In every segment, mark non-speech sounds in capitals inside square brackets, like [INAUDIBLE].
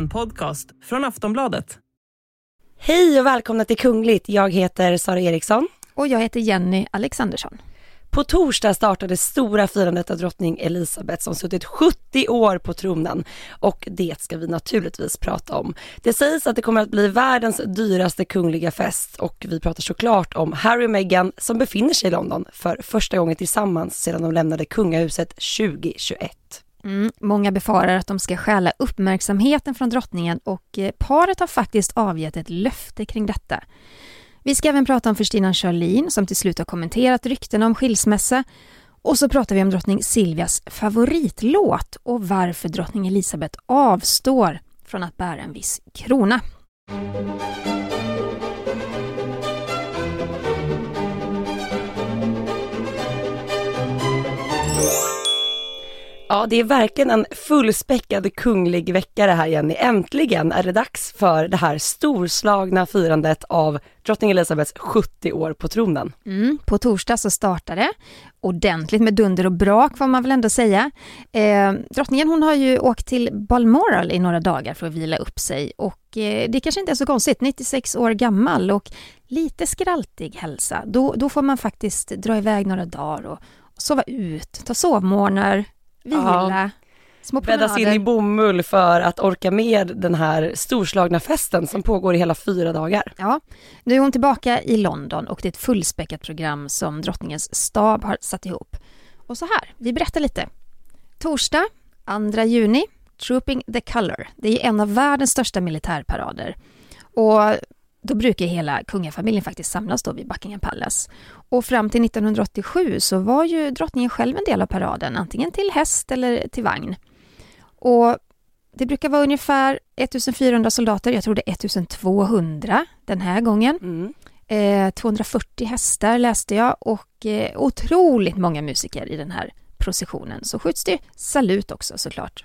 En podcast från Aftonbladet. Hej och välkomna till Kungligt. Jag heter Sara Eriksson. Och jag heter Jenny Alexandersson. På torsdag startade stora firandet av drottning Elizabeth som suttit 70 år på tronen och det ska vi naturligtvis prata om. Det sägs att det kommer att bli världens dyraste kungliga fest och vi pratar såklart om Harry och Meghan som befinner sig i London för första gången tillsammans sedan de lämnade kungahuset 2021. Mm, många befarar att de ska stjäla uppmärksamheten från drottningen och eh, paret har faktiskt avgett ett löfte kring detta. Vi ska även prata om förstinan Charlene som till slut har kommenterat ryktena om skilsmässa. Och så pratar vi om drottning Silvias favoritlåt och varför drottning Elisabeth avstår från att bära en viss krona. Ja, det är verkligen en fullspäckad kunglig vecka det här Jenny. Äntligen är det dags för det här storslagna firandet av drottning Elizabeths 70 år på tronen. Mm, på torsdag så startar det ordentligt med dunder och brak får man väl ändå säga. Eh, drottningen hon har ju åkt till Balmoral i några dagar för att vila upp sig och eh, det kanske inte är så konstigt, 96 år gammal och lite skraltig hälsa. Då, då får man faktiskt dra iväg några dagar och, och sova ut, ta sovmorgnar, vila, små Bäddas in i bomull för att orka med den här storslagna festen som pågår i hela fyra dagar. Ja, nu är hon tillbaka i London och det är ett fullspäckat program som drottningens stab har satt ihop. Och så här, vi berättar lite. Torsdag, 2 juni, Trooping the Colour. Det är en av världens största militärparader. Och då brukar hela kungafamiljen faktiskt samlas då vid Buckingham Palace. Och fram till 1987 så var ju drottningen själv en del av paraden, antingen till häst eller till vagn. Och det brukar vara ungefär 1400 soldater, jag tror det är 1200 den här gången. Mm. Eh, 240 hästar läste jag och eh, otroligt många musiker i den här processionen. Så skjuts det salut också såklart.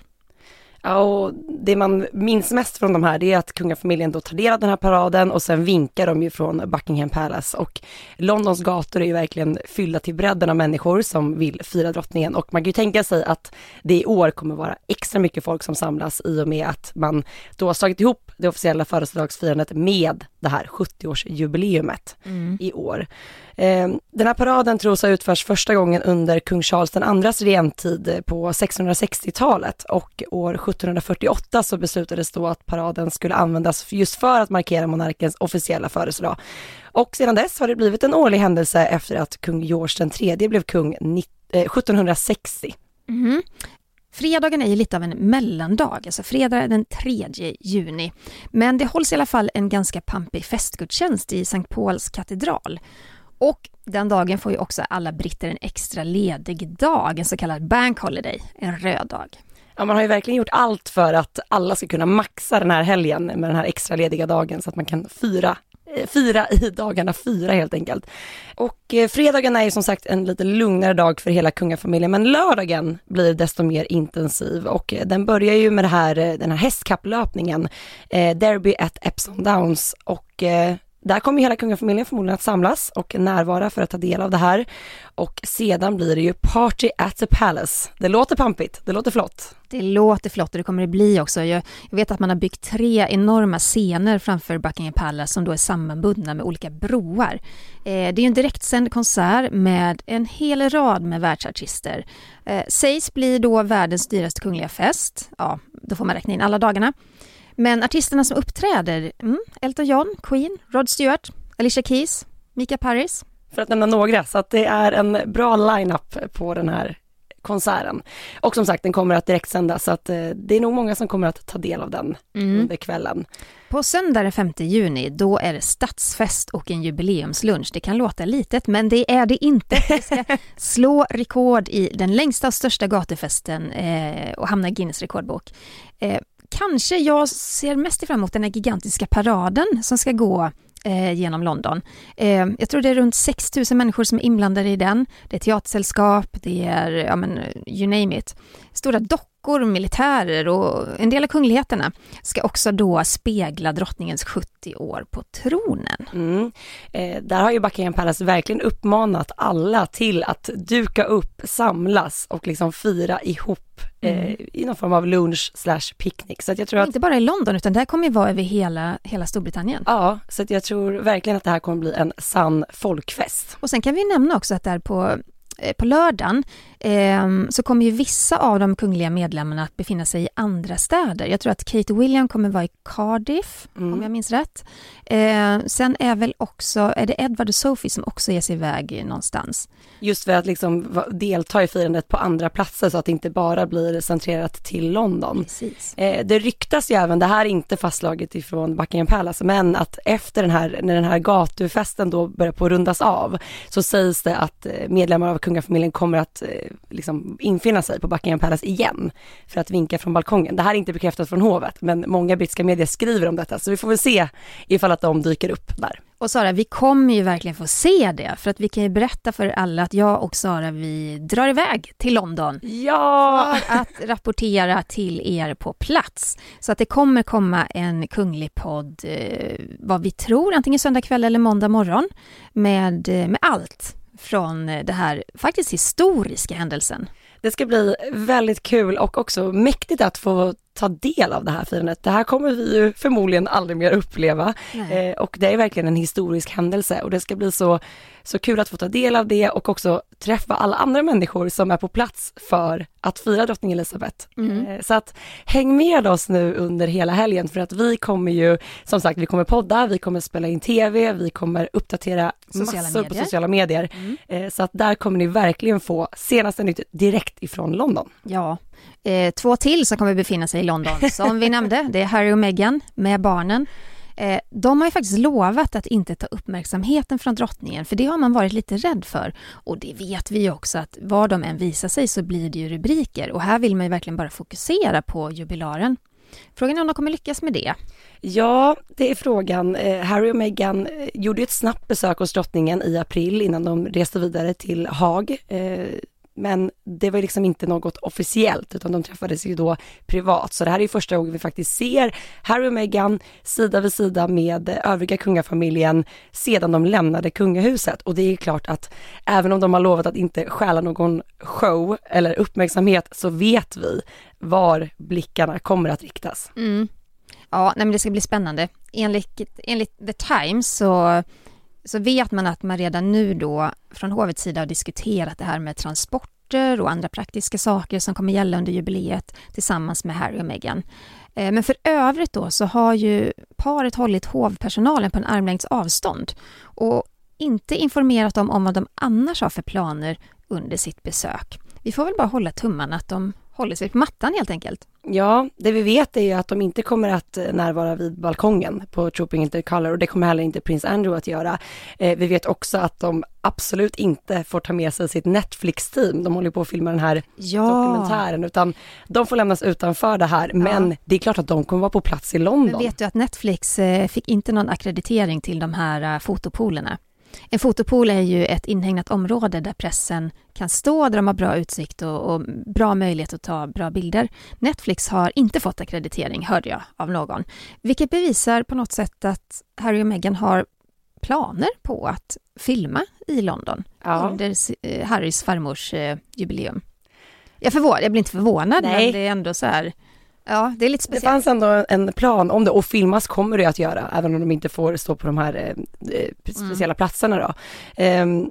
Ja, och det man minns mest från de här det är att kungafamiljen då tar del av den här paraden och sen vinkar de ju från Buckingham Palace. Och Londons gator är ju verkligen fyllda till bredden av människor som vill fira drottningen. Och man kan ju tänka sig att det i år kommer vara extra mycket folk som samlas i och med att man då har slagit ihop det officiella födelsedagsfirandet med det här 70-årsjubileumet mm. i år. Eh, den här paraden tros ha utförts första gången under kung Charles andras regentid på 1660-talet och år 1748 så beslutades då att paraden skulle användas just för att markera monarkens officiella födelsedag. Och sedan dess har det blivit en årlig händelse efter att kung George tredje blev kung 1760. Mm. Fredagen är ju lite av en mellandag, alltså fredag den 3 juni. Men det hålls i alla fall en ganska pampig festgudstjänst i Sankt Pauls katedral. Och den dagen får ju också alla britter en extra ledig dag, en så kallad bank holiday, en röd dag. Ja, man har ju verkligen gjort allt för att alla ska kunna maxa den här helgen med den här extra lediga dagen så att man kan fira fira i dagarna fyra helt enkelt. Och eh, fredagen är ju som sagt en lite lugnare dag för hela kungafamiljen, men lördagen blir desto mer intensiv och eh, den börjar ju med det här, eh, den här hästkapplöpningen, eh, Derby at Epsom Downs och eh, där kommer hela kungafamiljen förmodligen att samlas och närvara för att ta del av det här. Och sedan blir det ju Party at the Palace. Det låter pampigt, det låter flott. Det låter flott och det kommer det bli också. Jag, jag vet att man har byggt tre enorma scener framför Buckingham Palace som då är sammanbundna med olika broar. Eh, det är en direktsänd konsert med en hel rad med världsartister. Eh, sägs bli då världens dyraste kungliga fest. Ja, då får man räkna in alla dagarna. Men artisterna som uppträder, mm, Elton John, Queen, Rod Stewart, Alicia Keys, Mika Paris. För att nämna några, så att det är en bra line-up på den här konserten. Och som sagt, den kommer att direktsändas så att eh, det är nog många som kommer att ta del av den mm. under kvällen. På söndag den 5 juni, då är det stadsfest och en jubileumslunch. Det kan låta litet, men det är det inte. Vi ska [LAUGHS] slå rekord i den längsta och största gatufesten eh, och hamna i Guinness rekordbok. Eh, kanske jag ser mest fram emot den här gigantiska paraden som ska gå eh, genom London. Eh, jag tror det är runt 6 000 människor som är inblandade i den. Det är teatersällskap, det är, ja men, you name it. Stora dockor änkor, militärer och en del av kungligheterna ska också då spegla drottningens 70 år på tronen. Mm. Eh, där har ju Buckingham Palace verkligen uppmanat alla till att duka upp, samlas och liksom fira ihop eh, Mm. i någon form av lunch slash picknick. Så jag tror att Inte bara i London, utan det här kommer ju vara över hela, hela Storbritannien. Ja, så att jag tror verkligen att det här kommer bli en sann folkfest. Och sen kan vi nämna också att där på, eh, på lördagen så kommer ju vissa av de kungliga medlemmarna att befinna sig i andra städer. Jag tror att Kate William kommer vara i Cardiff, Mm. om jag minns rätt. Eh, sen är väl också, är det Edward och Sophie som också ger sig iväg någonstans? Just för att liksom delta i firandet på andra platser så att det inte bara blir centrerat till London. Precis. Eh, det ryktas ju även, det här är inte fastslaget ifrån Buckingham Palace, men att efter den här, när den här gatufesten då börjar på rundas av, så sägs det att eh, medlemmar av kungafamiljen kommer att eh, liksom infinna sig på Buckingham Palace igen för att vinka från balkongen. Det här är inte bekräftat från hovet, men många brittiska medier skriver om detta, så vi får väl se ifall att de dyker upp där. Och Sara, vi kommer ju verkligen få se det, för att vi kan ju berätta för alla att jag och Sara, vi drar iväg till London Ja! för att rapportera till er på plats. Så att det kommer komma en kunglig podd, eh, vad vi tror, antingen söndag kväll eller måndag morgon, med, eh, med allt från eh, det här faktiskt historiska händelsen. Det ska bli väldigt kul och också mäktigt att få ta del av det här firandet. Det här kommer vi ju förmodligen aldrig mer uppleva eh, och det är verkligen en historisk händelse och det ska bli så, så kul att få ta del av det och också träffa alla andra människor som är på plats för att fira drottning Elizabeth. Mm. Eh, så att häng med oss nu under hela helgen för att vi kommer ju, som sagt, vi kommer podda, vi kommer spela in tv, vi kommer uppdatera Sociala massor på medier. sociala medier. Mm. Eh, så att där kommer ni verkligen få senaste nytt direkt ifrån London. Ja, eh, två till som kommer befinna sig i London, som vi [LAUGHS] nämnde. Det är Harry och Meghan med barnen. Eh, de har ju faktiskt lovat att inte ta uppmärksamheten från drottningen, för det har man varit lite rädd för. Och det vet vi ju också att var de än visar sig så blir det ju rubriker. Och här vill man ju verkligen bara fokusera på jubilaren. Frågan är om de kommer lyckas med det. Ja, det är frågan. Eh, Harry och Meghan eh, gjorde ett snabbt besök hos drottningen i april innan de reste vidare till Haag. Eh, men det var liksom inte något officiellt utan de träffades ju då privat. Så det här är ju första gången vi faktiskt ser Harry och Meghan sida vid sida med övriga kungafamiljen sedan de lämnade kungahuset. Och det är klart att även om de har lovat att inte stjäla någon show eller uppmärksamhet så vet vi var blickarna kommer att riktas. Mm. Ja, nej, men det ska bli spännande. Enligt, enligt The Times så, så vet man att man redan nu då från hovets sida har diskuterat det här med transporter och andra praktiska saker som kommer gälla under jubileet tillsammans med Harry och Meghan. Eh, men för övrigt då så har ju paret hållit hovpersonalen på en armlängds avstånd och inte informerat dem om vad de annars har för planer under sitt besök. Vi får väl bara hålla tummarna att de håller sig på mattan helt enkelt. Ja, det vi vet är ju att de inte kommer att eh, närvara vid balkongen på Trooping Into Color och det kommer heller inte prins Andrew att göra. Eh, vi vet också att de absolut inte får ta med sig sitt Netflix-team. De håller på att filma den här dokumentären utan de får lämnas utanför det här. Men det är klart att de kommer vara på plats i Men London. vet du att Netflix eh, fick inte någon akkreditering till de här eh, fotopolerna? En fotopool är ju ett inhägnat område där pressen kan stå, där de har bra utsikt och, och bra möjlighet att ta bra bilder. Netflix har inte fått akkreditering, hörde jag av någon. Vilket bevisar på något sätt att Harry och Meghan har planer på att filma i London Ja. under eh, Harrys farmors eh, jubileum. Jag, förvå- jag blir inte förvånad, Nej. men det är ändå så här... Ja, det är lite Det speciellt. fanns ändå en plan om det och filmas kommer det att göra även om de inte får stå på de här eh, eh, speciella platserna då. Ehm,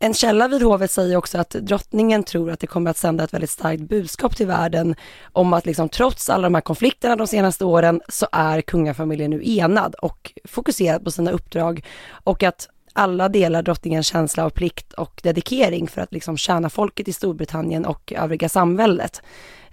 en källa vid hovet säger också att drottningen tror att det kommer att sända ett väldigt starkt budskap till världen om att liksom trots alla de här konflikterna de senaste åren så är kungafamiljen nu enad och fokuserad på sina uppdrag och att alla delar drottningens känsla av plikt och dedikering för att liksom tjäna folket i Storbritannien och övriga samhället.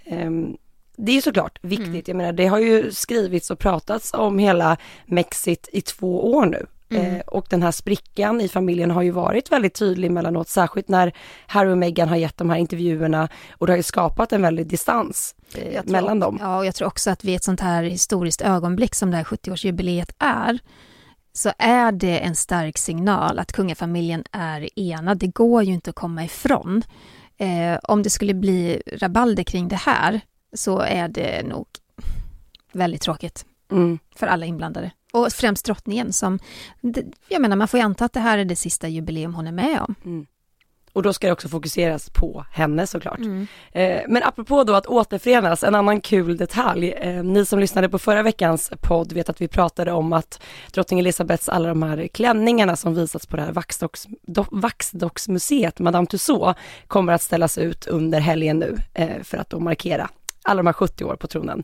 Ehm, det är ju såklart viktigt, Mm. jag menar det har ju skrivits och pratats om hela Mexit i två år nu. Mm. Eh, och den här sprickan i familjen har ju varit väldigt tydlig mellanåt, särskilt när Harry och Meghan har gett de här intervjuerna och det har ju skapat en väldig distans eh, mellan dem. Ja, och jag tror också att vid ett sånt här historiskt ögonblick som det här 70-årsjubileet är, så är det en stark signal att kungafamiljen är enad. Det går ju inte att komma ifrån. Eh, om det skulle bli rabalder kring det här, så är det nog väldigt tråkigt Mm. för alla inblandade. Och främst drottningen som, jag menar man får ju anta att det här är det sista jubileum hon är med om. Mm. Och då ska det också fokuseras på henne såklart. Mm. Eh, men apropå då att återförenas, en annan kul detalj. Eh, ni som lyssnade på förra veckans podd vet att vi pratade om att drottning Elizabeths alla de här klänningarna som visats på det här Vaxdocks, do, Vaxdocksmuseet, Madame Tussauds, kommer att ställas ut under helgen nu eh, för att då markera alla de här 70 år på tronen.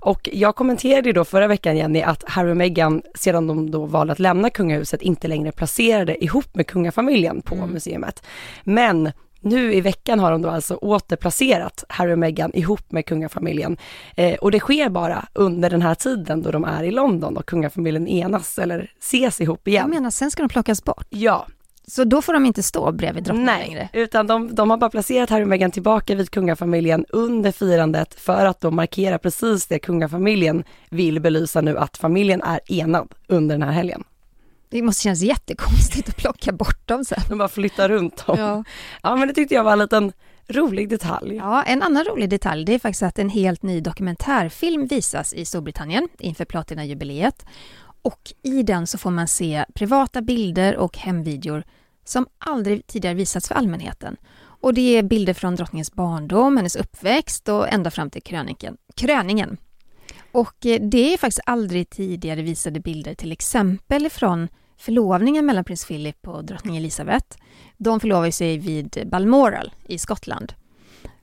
Och jag kommenterade ju då förra veckan Jenny att Harry och Meghan sedan de då valde att lämna kungahuset inte längre placerade ihop med kungafamiljen på Mm. museet. Men nu i veckan har de då alltså återplacerat Harry och Meghan ihop med kungafamiljen. Eh, och det sker bara under den här tiden då de är i London och kungafamiljen enas eller ses ihop Jag igen. menar, sen ska de plockas bort. Ja, Så då får de inte stå bredvid drottningen nej, längre. utan de, de har bara placerat Harry och Meghan tillbaka vid kungafamiljen under firandet för att då markera precis det kungafamiljen vill belysa nu, att familjen är enad under den här helgen. Det måste kännas jättekonstigt att plocka bort dem sen. De bara flyttar runt dem. Ja. Ja. men det tyckte jag var en liten rolig detalj. ja, en annan rolig detalj det är faktiskt att en helt ny dokumentärfilm visas i Storbritannien inför platinajubileet. Och i den så får man se privata bilder och hemvideor som aldrig tidigare visats för allmänheten. Och det är bilder från drottningens barndom, hennes uppväxt och ända fram till kröniken, kröningen. Och eh, det är faktiskt aldrig tidigare visade bilder till exempel från förlovningen mellan prins Philip och drottning Elizabeth. De förlovade sig vid Balmoral i Skottland.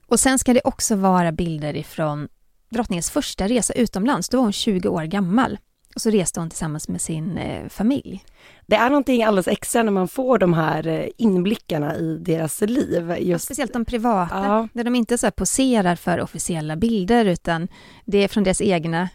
Och sen ska det också vara bilder ifrån drottningens första resa utomlands. Då var hon 20 år gammal. Och så reste hon tillsammans med sin eh, familj. Det är någonting alldeles extra när man får de här eh, inblickarna i deras liv. Just, Speciellt de privata, Ja. där de inte så poserar för officiella bilder utan det är från deras egna,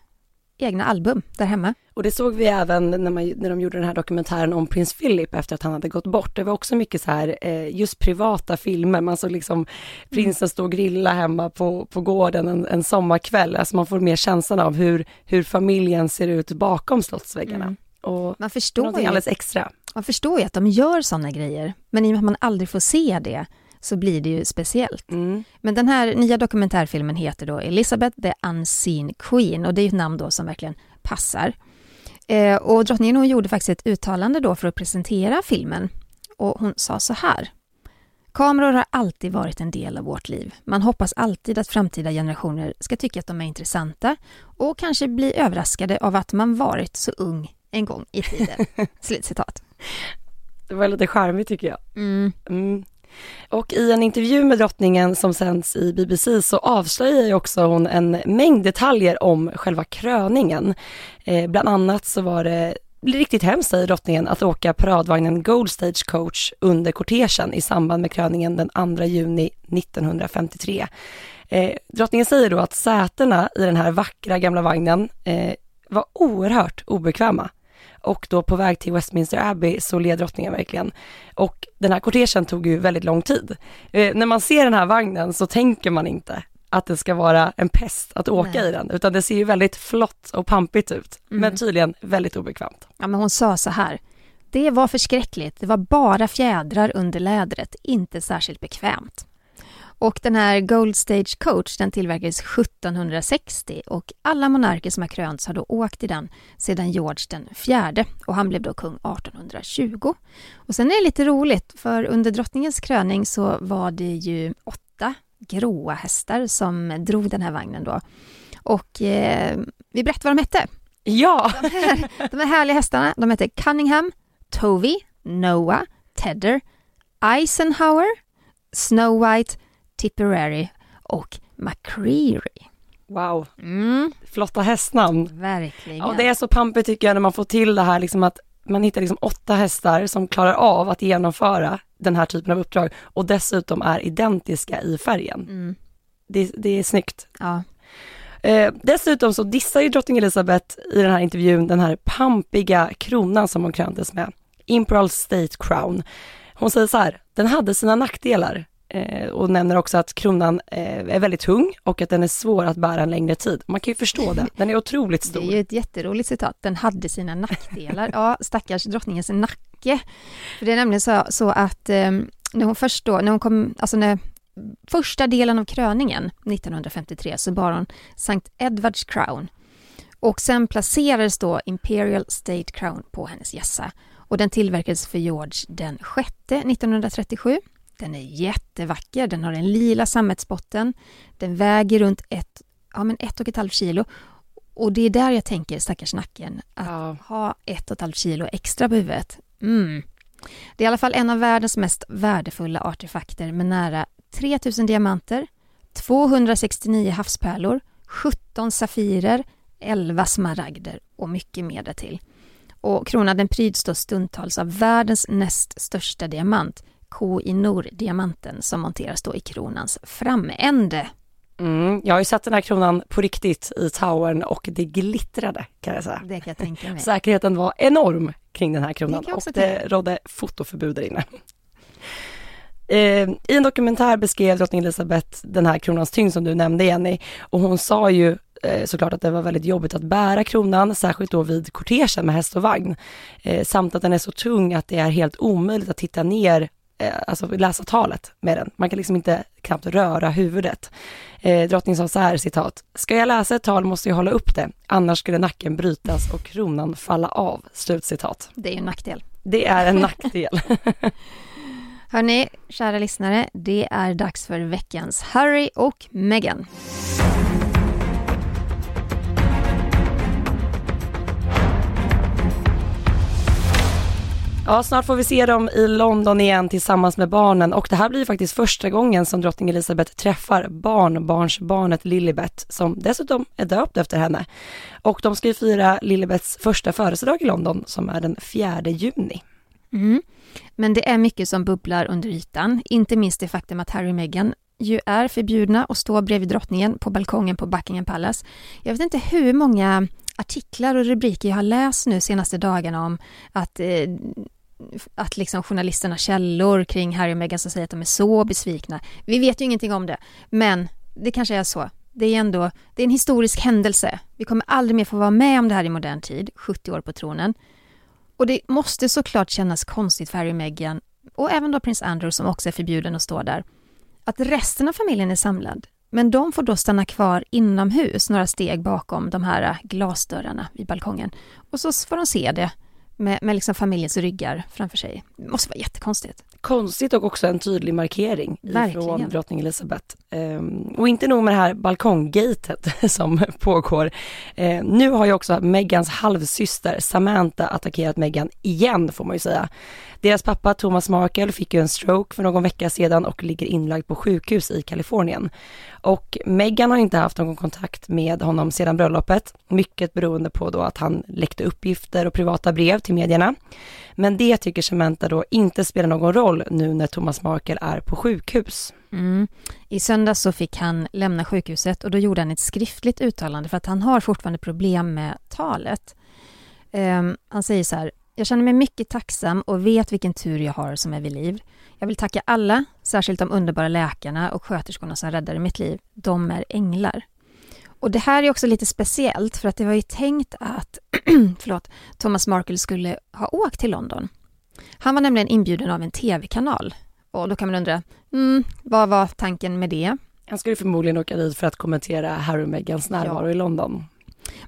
egna album där hemma. och det såg vi även när, man, när de gjorde den här dokumentären om prins Philip efter att han hade gått bort. Det var också mycket så här, eh, just privata filmer. Man såg liksom prinsen stå och grilla hemma på, på gården en, en sommarkväll. Alltså man får mer känslan av hur, hur familjen ser ut bakom slottsväggarna. Mm. Och Man förstår, ju, alldeles extra. man förstår ju att de gör sådana grejer, men i och med att man aldrig får se det så blir det ju speciellt. Mm. Men den här nya dokumentärfilmen heter då Elizabeth the Unseen Queen och det är ett namn då som verkligen passar. Eh, och drottningen hon gjorde faktiskt ett uttalande då för att presentera filmen och hon sa så här. Kameror har alltid varit en del av vårt liv. Man hoppas alltid att framtida generationer ska tycka att de är intressanta och kanske bli överraskade av att man varit så ung en gång i tiden. [LAUGHS] Slutcitat. Det var lite charmigt tycker jag. Mm. Mm. Och i en intervju med drottningen som sänds i BBC så avslöjar ju också hon en mängd detaljer om själva kröningen. Eh, bland annat så var det riktigt hemskt, säger drottningen, att åka paradvagnen Gold Stage Coach under kortegen i samband med kröningen den 2 juni 1953. Eh, drottningen säger då att sätena i den här vackra gamla vagnen eh, var oerhört obekväma. Och då på väg till Westminster Abbey så led drottningen verkligen. Och den här kortegen tog ju väldigt lång tid. Eh, när man ser den här vagnen så tänker man inte att det ska vara en pest att åka Nej. i den, utan det ser ju väldigt flott och pampigt ut, Mm. men tydligen väldigt obekvämt. Ja, men hon sa så här. Det var förskräckligt. Det var bara fjädrar under lädret, inte särskilt bekvämt. Och den här Gold Stage Coach den tillverkades 1760 och alla monarker som har krönts har då åkt i den sedan George den fjärde och han blev då kung 1820. Och sen är det lite roligt för under drottningens kröning så var det ju åtta gråa hästar som drog den här vagnen då. Och eh, vi berättar vad de hette. Ja, De här, de här härliga hästarna, de heter Cunningham, Tovey, Noah, Tedder, Eisenhower, Snow White, Tipperary och McCreary. wow, Mm, flotta hästnamn. verkligen. Ja, det är så pampigt tycker jag när man får till det här liksom att man hittar liksom åtta hästar som klarar av att genomföra den här typen av uppdrag och dessutom är identiska i färgen. Mm, Det, det är snyggt. ja. Eh, dessutom så dissar ju drottning Elizabeth i den här intervjun den här pampiga kronan som hon kröntes med. Imperial State Crown. Hon säger så här, den hade sina nackdelar och nämner också att kronan eh, är väldigt tung och att den är svår att bära en längre tid. Man kan ju förstå det, [LAUGHS] den är otroligt Det stor. är ju ett jätteroligt citat. Den hade sina nackdelar. Ja, stackars drottningens nacke. För det är nämligen så, så att eh, när hon först då, när hon kom, alltså när första delen av kröningen 1953 så bar hon Sankt Edwards Crown och sen placerades då Imperial State Crown på hennes hjässa och den tillverkades för George den sjätte 1937. Den är jättevacker, den har en lila sammetsbotten, den väger runt ett, ja, men ett och ett halvt kilo och det är där jag tänker, stackars nacken, att ja. ha ett och ett halvt kilo extra på huvudet. Mm. Det är i alla fall en av världens mest värdefulla artefakter med nära 3000 diamanter, 269 havspärlor, 17 safirer, 11 smaragder och mycket mer därtill. Och kronan den pryds då stundtals av världens näst största diamant, Koh-i-Noor-diamanten som monteras då i kronans framände. Mm, jag har ju sett den här kronan på riktigt i towern och det glittrade kan jag säga. Det kan jag tänka mig. Säkerheten var enorm kring den här kronan det och det rådde fotoförbud där inne. Eh, I en dokumentär beskrev drottning Elizabeth den här kronans tyngd som du nämnde Jenny och hon sa ju eh, såklart att det var väldigt jobbigt att bära kronan, särskilt då vid kortegen med häst och vagn. Eh, samt att den är så tung att det är helt omöjligt att titta ner alltså läsa talet med den. Man kan liksom inte knappt röra huvudet. Eh, drottningen sa så här, citat, ska jag läsa ett tal måste jag hålla upp det, annars skulle nacken brytas och kronan falla av, slutcitat. Det är ju en nackdel. Det är en [LAUGHS] nackdel. [LAUGHS] Hörni, kära lyssnare, det är dags för veckans Harry och Meghan. Ja, snart får vi se dem i London igen tillsammans med barnen och det här blir faktiskt första gången som drottning Elizabeth träffar barnbarnsbarnet Lilibet som dessutom är döpt efter henne. Och de ska ju fira Lilibets första födelsedag i London som är den 4 juni. Mm. Men det är mycket som bubblar under ytan, inte minst det faktum att Harry och Meghan ju är förbjudna att stå bredvid drottningen på balkongen på Buckingham Palace. Jag vet inte hur många artiklar och rubriker jag har läst nu senaste dagarna om att eh, att liksom journalisterna källor kring Harry och Meghan som säger att de är så besvikna. Vi vet ju ingenting om det, men det kanske är så. Det är ändå, det är en historisk händelse. Vi kommer aldrig mer få vara med om det här i modern tid, 70 år på tronen. Och det måste såklart kännas konstigt för Harry och Meghan och även då prins Andrew som också är förbjuden att stå där. Att resten av familjen är samlad, men de får då stanna kvar inomhus några steg bakom de här glasdörrarna vid balkongen. Och så får de se det med, med liksom familjens ryggar framför sig. Det måste vara jättekonstigt. Konstigt och också en tydlig markering från drottning Elizabeth. Um, och inte nog med det här balkonggatet [LAUGHS] som pågår. Uh, nu har ju också Megans halvsyster Samantha attackerat Meghan igen får man ju säga. Deras pappa Thomas Markle fick ju en stroke för någon vecka sedan och ligger inlagd på sjukhus i Kalifornien. Och Meghan har inte haft någon kontakt med honom sedan bröllopet, mycket beroende på då att han läckte uppgifter och privata brev till medierna. Men det tycker Cementa då inte spelar någon roll nu när Thomas Markel är på sjukhus. Mm. I söndags så fick han lämna sjukhuset och då gjorde han ett skriftligt uttalande för att han har fortfarande problem med talet. Um, han säger så här, jag känner mig mycket tacksam och vet vilken tur jag har som är vid liv. Jag vill tacka alla, särskilt de underbara läkarna och sköterskorna som räddade mitt liv. De är änglar. Och det här är också lite speciellt för att det var ju tänkt att [CLEARS THROAT] förlåt, Thomas Markle skulle ha åkt till London. Han var nämligen inbjuden av en tv-kanal. Och då kan man undra, mm, vad var tanken med det? Han skulle förmodligen åka dit för att kommentera Harry och Meghans närvaro ja. i London.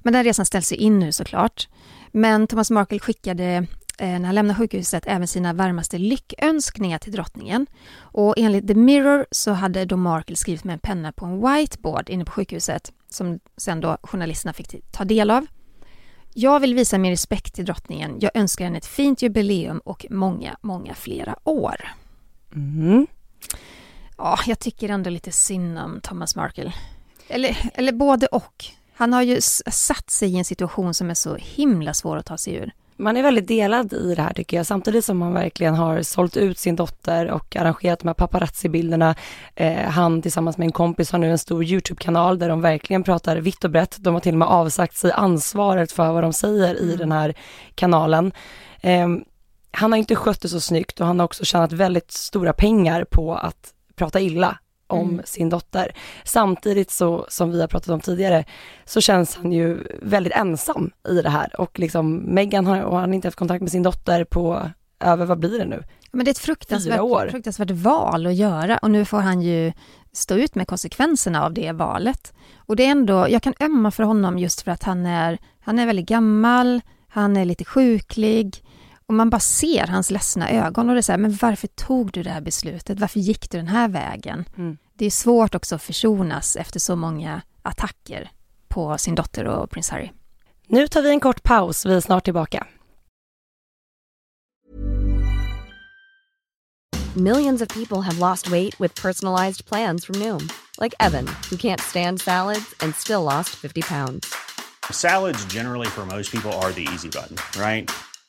Men den resan ställs ju in nu såklart. Men Thomas Markle skickade när han lämnade sjukhuset även sina varmaste lyckönskningar till drottningen. Och enligt The Mirror så hade då Markle skrivit med en penna på en whiteboard inne på sjukhuset som sen då journalisterna fick ta del av. Jag vill visa min respekt till drottningen. Jag önskar henne ett fint jubileum och många, många flera år. Mm. Ja, jag tycker ändå lite synd om Thomas Markle. Eller, eller både och. Han har ju satt sig i en situation som är så himla svår att ta sig ur. Man är väldigt delad i det här tycker jag, samtidigt som han verkligen har sålt ut sin dotter och arrangerat de här paparazzi-bilderna. Eh, han tillsammans med en kompis har nu en stor YouTube-kanal där de verkligen pratar vitt och brett. De har till och med avsagt sig ansvaret för vad de säger i mm. den här kanalen. Eh, han har inte skött det så snyggt och han har också tjänat väldigt stora pengar på att prata illa om mm. sin dotter. Samtidigt så, som vi har pratat om tidigare, så känns han ju väldigt ensam i det här och liksom Meghan har, och han har inte haft kontakt med sin dotter på över, vad blir det nu? Men det är ett fruktansvärt, fruktansvärt val att göra och nu får han ju stå ut med konsekvenserna av det valet. Och det är ändå, jag kan ömma för honom just för att han är, han är väldigt gammal, han är lite sjuklig och man bara ser hans ledsna ögon och det är så här, men varför tog du det här beslutet? Varför gick du den här vägen? Mm. Det är svårt också att försonas efter så många attacker på sin dotter och prins Harry. Nu tar vi en kort paus, vi är snart tillbaka. Millions of people have lost weight with personalized plans from Noom. Like Evan, who can't stand salads and still lost 50 pounds. Salads generally for most people are the easy button, right?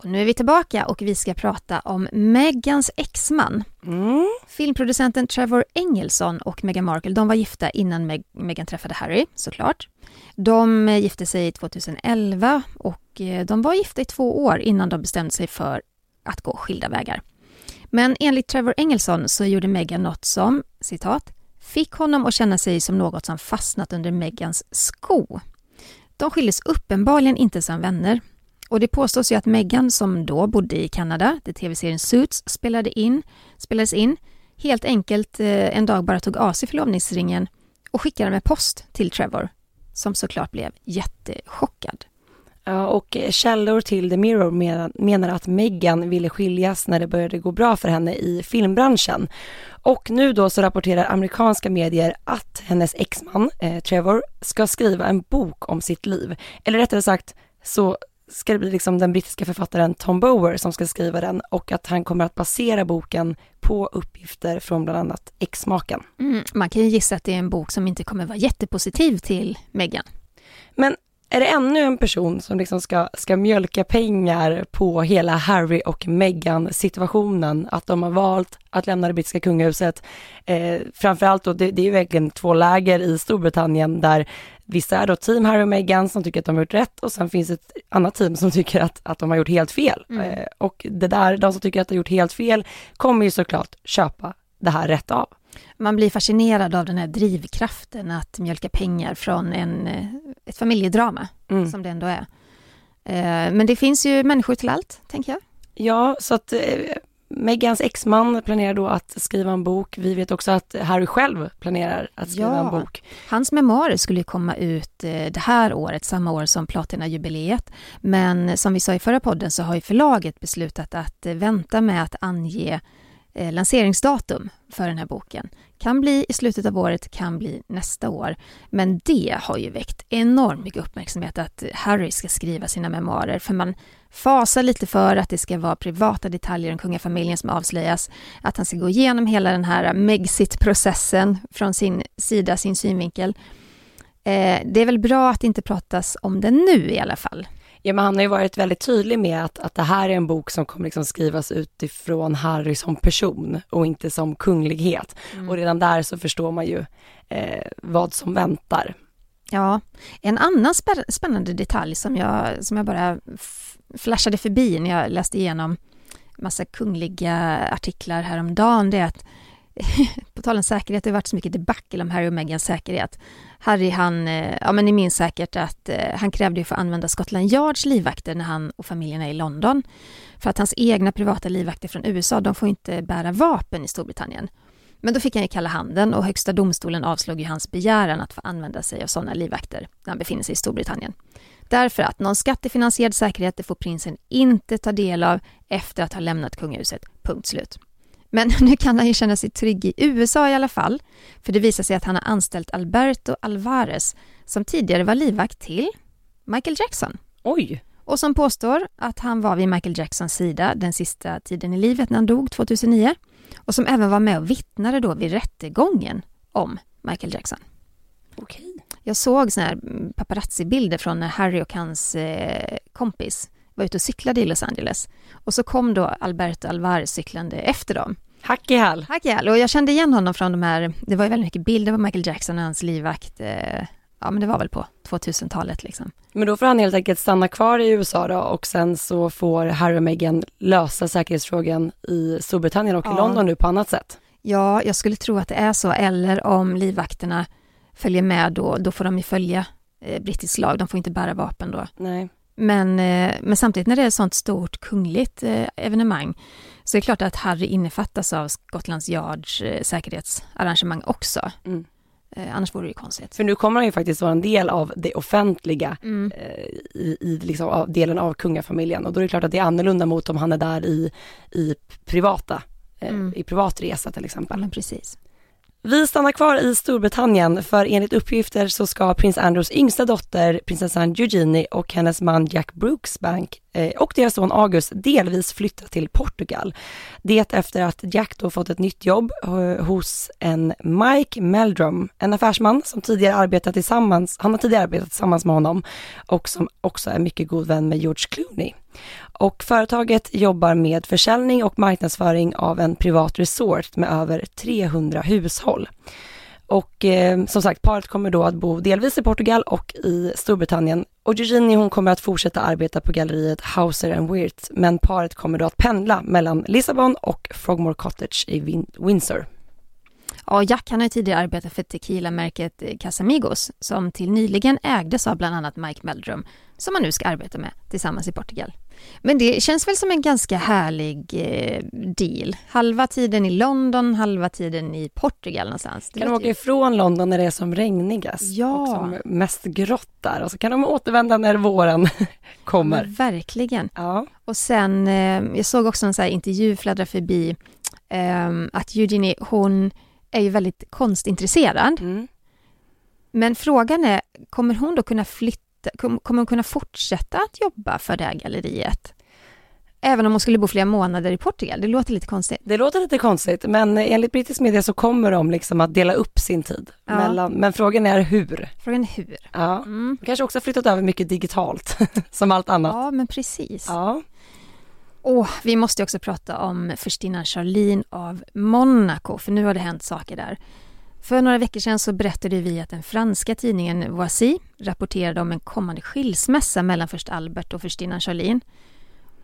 Och nu är vi tillbaka och vi ska prata om Megans exman. Mm. Filmproducenten Trevor Engelson och Meghan Markle, de var gifta innan Meg Meghan träffade Harry, såklart. De gifte sig 2011 och eh, de var gifta i två år innan de bestämde sig för att gå skilda vägar. Men enligt Trevor Engelson så gjorde Meghan något som, citat, fick honom att känna sig som något som fastnat under Megans sko. De skildes uppenbarligen inte som vänner och det påstås ju att Meghan, som då bodde i Kanada, där tv-serien Suits spelade in, spelades in, helt enkelt eh, en dag bara tog av sig förlovningsringen och skickade med post till Trevor, som såklart blev jättechockad. Ja, och eh, källor till The Mirror menar att Meghan ville skiljas när det började gå bra för henne i filmbranschen. Och nu då så rapporterar amerikanska medier att hennes exman, eh, Trevor, ska skriva en bok om sitt liv. Eller rättare sagt så ska det bli liksom den brittiska författaren Tom Bower som ska skriva den och att han kommer att basera boken på uppgifter från bland annat exmaken. Mm, man kan ju gissa att det är en bok som inte kommer vara jättepositiv till Meghan. Men är det ännu en person som liksom ska, ska mjölka pengar på hela Harry och Meghan situationen, att de har valt att lämna det brittiska kungahuset. Eh, framförallt då, det, det är verkligen två läger i Storbritannien där vissa är då team Harry och Meghan som tycker att de har gjort rätt och sen finns ett annat team som tycker att, att de har gjort helt fel. Mm. Eh, och det där, de som tycker att de har gjort helt fel kommer ju såklart köpa det här rätt av. Man blir fascinerad av den här drivkraften att mjölka pengar från en, eh, ett familjedrama, mm. som det ändå är. Eh, men det finns ju människor till allt, tänker jag. Ja, så att eh, Megans exman planerar då att skriva en bok. Vi vet också att Harry själv planerar att skriva ja, en bok. Hans memoarer skulle komma ut det här året, samma år som Platinajubileet. Men som vi sa i förra podden så har ju förlaget beslutat att vänta med att ange eh, lanseringsdatum för den här boken. Kan bli i slutet av året, kan bli nästa år. Men det har ju väckt enormt mycket uppmärksamhet att Harry ska skriva sina memoarer, för man fasar lite för att det ska vara privata detaljer om kungafamiljen som avslöjas, att han ska gå igenom hela den här Megxit-processen från sin sida, sin synvinkel. Eh, det är väl bra att det inte pratas om det nu i alla fall. Ja, men han har ju varit väldigt tydlig med att, att det här är en bok som kommer liksom skrivas utifrån Harry som person och inte som kunglighet. Mm. Och redan där så förstår man ju eh, vad som väntar. Ja, en annan spännande detalj som jag, som jag bara flashade förbi när jag läste igenom massa kungliga artiklar häromdagen, det är att [LAUGHS] på tal om säkerhet, det har varit så mycket debacle om Harry och Meghans säkerhet. Harry, han, eh, ja men ni minns säkert att eh, han krävde ju för att använda Scotland Yards livvakter när han och familjen är i London. För att hans egna privata livvakter från USA, de får inte bära vapen i Storbritannien. Men då fick han ju kalla handen och Högsta domstolen avslog ju hans begäran att få använda sig av sådana livvakter när han befinner sig i Storbritannien. Därför att någon skattefinansierad säkerhet det får prinsen inte ta del av efter att ha lämnat kungahuset. Punkt slut. Men [LAUGHS] nu kan han ju känna sig trygg i USA i alla fall, för det visar sig att han har anställt Alberto Alvarez, som tidigare var livvakt till Michael Jackson. Oj! Och som påstår att han var vid Michael Jacksons sida den sista tiden i livet när han dog 2009 och som även var med och vittnade då vid rättegången om Michael Jackson. Okej. Jag såg såna här paparazzi-bilder från Harry och hans eh, kompis var ute och cyklade i Los Angeles. Och så kom då Alberto Alvarez cyklande efter dem. Hack i häl. Hack i häl. Och jag kände igen honom från de här, det var ju väldigt mycket bilder på Michael Jackson och hans livvakt. Eh, ja men det var väl på 2000-talet liksom. Men då får han helt enkelt stanna kvar i USA då och sen så får Harry och Meghan lösa säkerhetsfrågan i Storbritannien och i Ja. London nu på annat sätt. Ja, jag skulle tro att det är så, eller om livvakterna följer med då, då får de ju följa eh, brittisk lag, de får inte bära vapen då. Nej. Men, eh, men samtidigt när det är ett sånt stort kungligt eh, evenemang så är det klart att Harry innefattas av Scotlands Yards eh, säkerhetsarrangemang också. Mm. Annars vore det ju konstigt. För nu kommer han ju faktiskt vara en del av det offentliga Mm. i, i liksom av, delen av kungafamiljen och då är det klart att det är annorlunda mot om han är där i, i privata, Mm. i privat resa till Ja, exempel. men precis. Vi stannar kvar i Storbritannien för enligt uppgifter så ska prins Andrews yngsta dotter, prinsessan Eugenie och hennes man Jack Brooksbank eh, och deras son August delvis flytta till Portugal. Det efter att Jack då fått ett nytt jobb eh, hos en Mike Meldrum, en affärsman som tidigare arbetat tillsammans, han har tidigare arbetat tillsammans med honom och som också är mycket god vän med George Clooney. Och företaget jobbar med försäljning och marknadsföring av en privat resort med över 300 hushåll. Och eh, som sagt, paret kommer då att bo delvis i Portugal och i Storbritannien. Och Eugenie hon kommer att fortsätta arbeta på galleriet Hauser and Wirth, men paret kommer då att pendla mellan Lissabon och Frogmore Cottage i Win- Windsor. Ja, Jack han har ju tidigare arbetat för tequila-märket eh, Casamigos som till nyligen ägdes av bland annat Mike Meldrum som han nu ska arbeta med tillsammans i Portugal. Men det känns väl som en ganska härlig eh, deal. Halva tiden i London, halva tiden i Portugal någonstans. Det Kan de åka ju- ifrån London när det är som regnigast Ja. och som mest grått där och så kan de återvända när våren [LAUGHS] kommer. Men verkligen. Ja, Och sen, eh, jag såg också en så intervju fladdra förbi eh, att Eugenie, hon är ju väldigt konstintresserad. mm. Men frågan är, kommer hon då kunna flytta, kom- kommer hon kunna fortsätta att jobba för det här galleriet? Även om hon skulle bo flera månader i Portugal, det låter lite konstigt. Det låter lite konstigt, men enligt brittisk media så kommer de liksom att dela upp sin tid. Ja. Mellan, men frågan är hur. Frågan är hur? Ja. Mm. Kanske också har flyttat över mycket digitalt, [LAUGHS] som allt annat. Ja, men precis. Ja. Åh, vi måste också prata om förstinnan Charlene av Monaco, för nu har det hänt saker där. För några veckor sedan så berättade vi att den franska tidningen Voici rapporterade om en kommande skilsmässa mellan först Albert och förstinnan Charlene.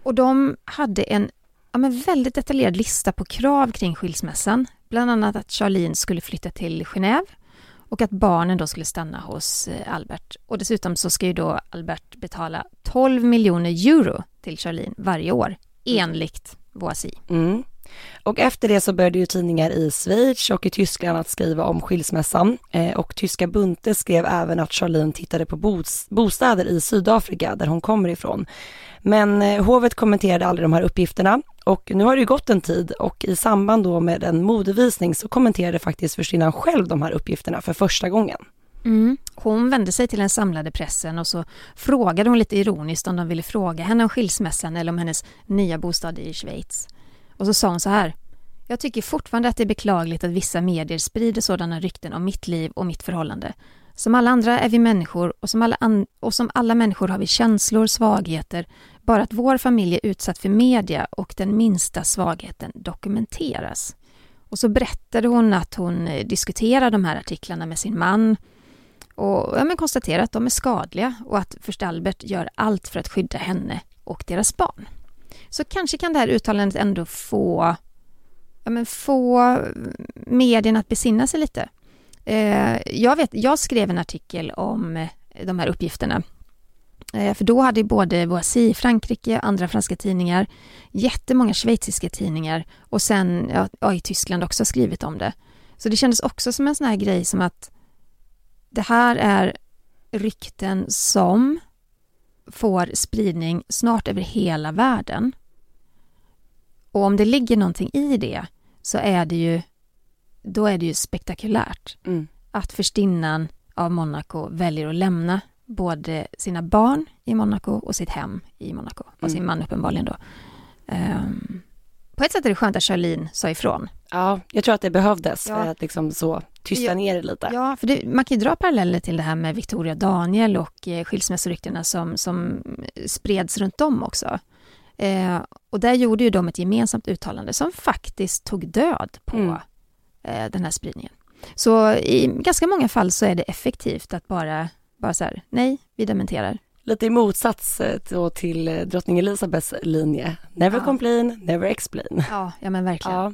Och de hade en ja, men väldigt detaljerad lista på krav kring skilsmässan. Bland annat att Charlene skulle flytta till Genève och att barnen då skulle stanna hos eh, Albert. Och dessutom så ska ju då Albert betala 12 miljoner euro till Charlene varje år, enligt Voici. Mm. Och efter det så började ju tidningar i Schweiz och i Tyskland att skriva om skilsmässan. Eh, och tyska Bunte skrev även att Charlene tittade på bos- bostäder i Sydafrika, där hon kommer ifrån. Men eh, hovet kommenterade aldrig de här uppgifterna. Och nu har det ju gått en tid och i samband då med en modevisning så kommenterade faktiskt förstinnan själv de här uppgifterna för första gången. Mm. Hon vände sig till den samlade pressen och så frågade hon lite ironiskt om de ville fråga henne om skilsmässan eller om hennes nya bostad i Schweiz. Och så sa hon så här. Jag tycker fortfarande att det är beklagligt att vissa medier sprider sådana rykten om mitt liv och mitt förhållande. Som alla andra är vi människor och som alla, och som alla människor har vi känslor, svagheter. Bara att vår familj är utsatt för media och den minsta svagheten dokumenteras. Och så berättade hon att hon diskuterade diskuterar de här artiklarna med sin man och ja, men konstaterar att de är skadliga och att först Albert gör allt för att skydda henne och deras barn. Så kanske kan det här uttalandet ändå få, ja, men få medierna att besinna sig lite. Eh, jag, vet, jag skrev en artikel om eh, de här uppgifterna. Eh, för då hade både Voici i Frankrike, andra franska tidningar, jättemånga schweiziska tidningar och sen ja, i Tyskland också skrivit om det. Så det kändes också som en sån här grej som att det här är rykten som får spridning snart över hela världen. Och om det ligger någonting i det så är det ju, då är det ju spektakulärt Mm. att förstinnan av Monaco väljer att lämna både sina barn i Monaco och sitt hem i Monaco. Och sin Mm. man uppenbarligen då. Ehm, på ett sätt är det skönt att Charlene sa ifrån. Ja, jag tror att det behövdes Ja. att liksom så tysta Ja. ner det lite. Ja, för det, man kan ju dra paralleller till det här med Victoria Daniel och eh, skilsmässoryktena som, som spreds runt om också. Eh, och där gjorde ju de ett gemensamt uttalande som faktiskt tog död på Mm. eh, den här spridningen. Så i ganska många fall så är det effektivt att bara, bara så här, nej, vi dementerar. Lite i motsats eh, då till eh, drottning Elisabeths linje. Never Ja. complain, never explain. Ja, ja men verkligen. Ja.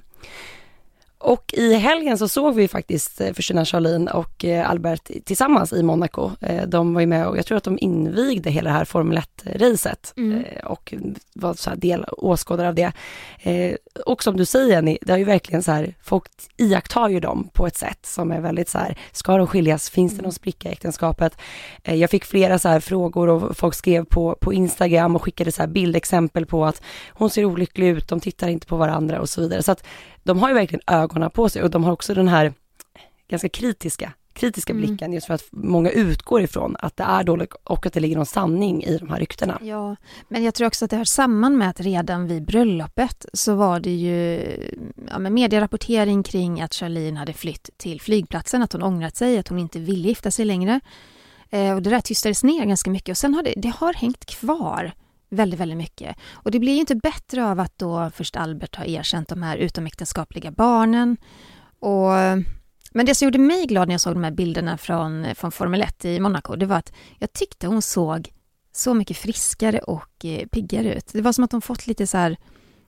Och i helgen så såg vi faktiskt eh, Försyna Charlene och eh, Albert tillsammans i Monaco. Eh, De var ju med och jag tror att de invigde hela det här Formel 1-racet Mm. och var så här del åskådare av det. Och som du säger Jenny, det har ju verkligen så här, folk iakttar ju dem på ett sätt som är väldigt så här, ska de skiljas? Finns det någon spricka i äktenskapet? Jag fick flera så här frågor och folk skrev på, på Instagram och skickade så här bildexempel på att hon ser olycklig ut, de tittar inte på varandra och så vidare. Så att de har ju verkligen ögonen på sig och de har också den här ganska kritiska, kritiska Mm. blicken just för att många utgår ifrån att det är dåligt och att det ligger någon sanning i de här ryktena. Ja, men jag tror också att det hör samman med att redan vid bröllopet så var det ju ja, men medierapportering kring att Charlene hade flytt till flygplatsen, att hon ångrat sig, att hon inte ville gifta sig längre. Eh, och det där tystades ner ganska mycket och sen har det, det har hängt kvar väldigt, väldigt mycket. Och det blir ju inte bättre av att då först Albert har erkänt de här utomäktenskapliga barnen. Och, men det som gjorde mig glad när jag såg de här bilderna från, från Formel 1 i Monaco, det var att jag tyckte hon såg så mycket friskare och eh, piggare ut. Det var som att hon fått lite så här,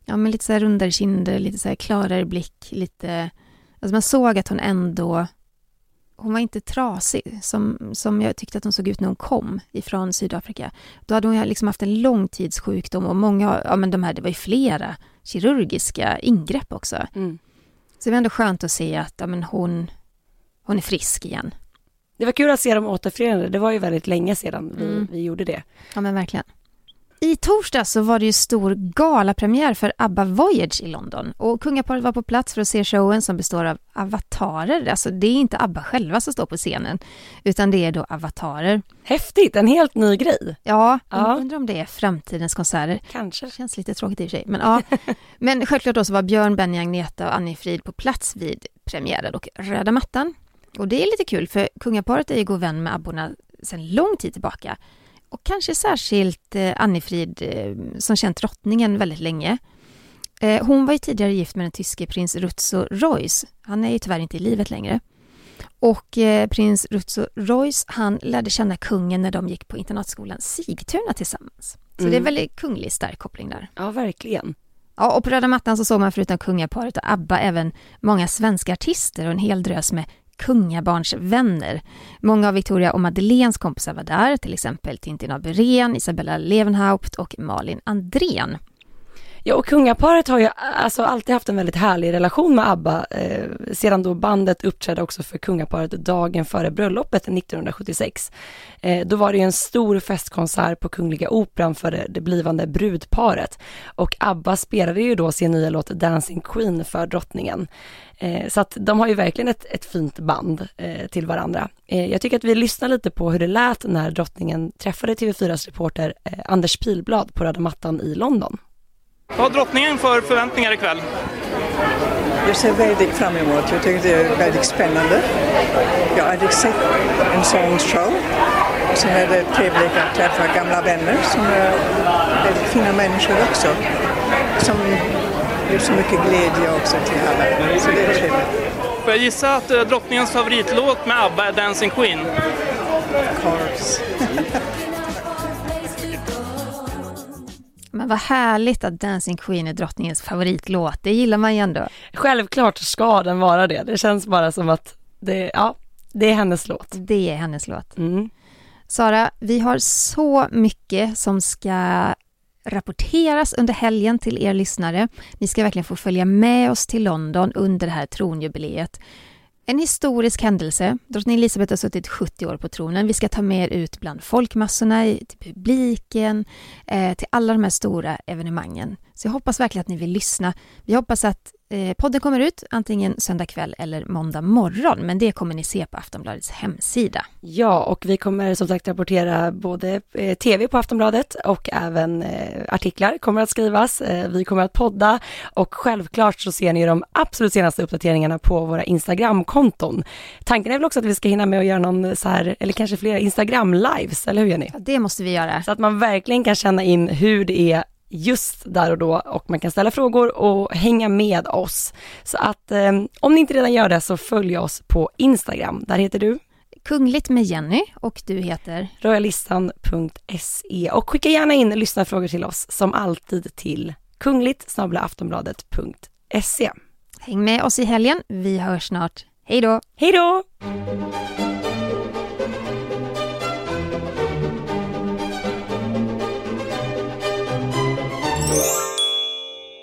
ja men lite så här rundare kinder, lite så här klarare blick, lite, alltså man såg att hon ändå, hon var inte trasig som, som jag tyckte att hon såg ut när hon kom ifrån Sydafrika. Då hade hon liksom haft en långtidssjukdom och många, ja men de här, det var ju flera kirurgiska ingrepp också. Mm. Så det var ändå skönt att se att ja, men hon, hon är frisk igen. Det var kul att se dem återförenade, det var ju väldigt länge sedan vi, Mm. vi gjorde det. Ja men verkligen. I torsdag så var det ju stor galapremiär för ABBA Voyage i London och kungaparet var på plats för att se showen som består av avatarer. Alltså det är inte ABBA själva som står på scenen utan det är då avatarer. Häftigt, en helt ny grej. Ja, Ja. undrar om det är framtidens konserter. Kanske. Det känns lite tråkigt i och för sig. Men, ja. [LAUGHS] men självklart då så var Björn, Benny, Agneta och Annie Frid på plats vid premiären och röda mattan. Och det är lite kul för kungaparet är ju god vän med abborna sedan lång tid tillbaka. Och kanske särskilt eh, Annie Frid eh, som känt drottningen väldigt länge. Eh, hon var ju tidigare gift med den tyske prins Rutzo Royce. Han är ju tyvärr inte i livet längre. Och prins Rutzo Royce, han lärde känna kungen när de gick på internatskolan Sigtuna tillsammans. Så det är Mm. väldigt kunglig stark koppling där. Ja, verkligen. Ja, och på röda mattan så såg man förutom kungaparet och ABBA även många svenska artister och en hel drös med kungabarnsvänner. Många av Victoria och Madeleines kompisar var där, till exempel Tintin Aburén, Isabella Levenhaupt och Malin Andrén. Ja, och kungaparet har ju alltså alltid haft en väldigt härlig relation med ABBA, eh, sedan då bandet uppträdde också för kungaparet dagen före bröllopet 1976. Eh, då var det ju en stor festkonsert på Kungliga Operan för det, det blivande brudparet och ABBA spelade ju då sin nya låt Dancing Queen för drottningen. Eh, så att de har ju verkligen ett, ett fint band eh, till varandra. Eh, jag tycker att vi lyssnar lite på hur det lät när drottningen träffade TV4s reporter eh, Anders Pilblad på röda mattan i London. Vad har drottningen för förväntningar ikväll? Jag ser väldigt fram emot. Jag tycker det är väldigt spännande. Jag har aldrig sett en sån show. Sen är det trevligt att träffa gamla vänner som är väldigt fina människor också. Som ger så mycket glädje också till alla. Så det är trevligt. Får jag gissa att eh, drottningens favoritlåt med ABBA är Dancing Queen? Of course. [LAUGHS] Men vad härligt att Dancing Queen är drottningens favoritlåt, det gillar man ju ändå. Självklart ska den vara det. Det känns bara som att det, ja, det är hennes låt. Det är hennes låt. Mm. Sara, vi har så mycket som ska rapporteras under helgen till er lyssnare. Ni ska verkligen få följa med oss till London under det här tronjubileet. En historisk händelse. Drottning Elizabeth har suttit 70 år på tronen. Vi ska ta med er ut bland folkmassorna, till publiken, eh, till alla de här stora evenemangen. Så jag hoppas verkligen att ni vill lyssna. Vi hoppas att podden kommer ut antingen söndag kväll eller måndag morgon, men det kommer ni se på Aftonbladets hemsida. Ja, och vi kommer som sagt rapportera både eh, tv på Aftonbladet och även eh, artiklar kommer att skrivas. Eh, vi kommer att podda och självklart så ser ni de absolut senaste uppdateringarna på våra Instagramkonton. Tanken är väl också att vi ska hinna med att göra någon så här, eller kanske flera Instagram-lives, eller hur Jenny? Ja, det måste vi göra. Så att man verkligen kan känna in hur det är just där och då och man kan ställa frågor och hänga med oss. Så att eh, om ni inte redan gör det så följ oss på Instagram. Där heter du Kungligt med Jenny och du heter? Royalistan.se och skicka gärna in lyssnarfrågor till oss som alltid till kungligt aftonbladet.se. Häng med oss i helgen. Vi hörs snart. Hej då! Hej då!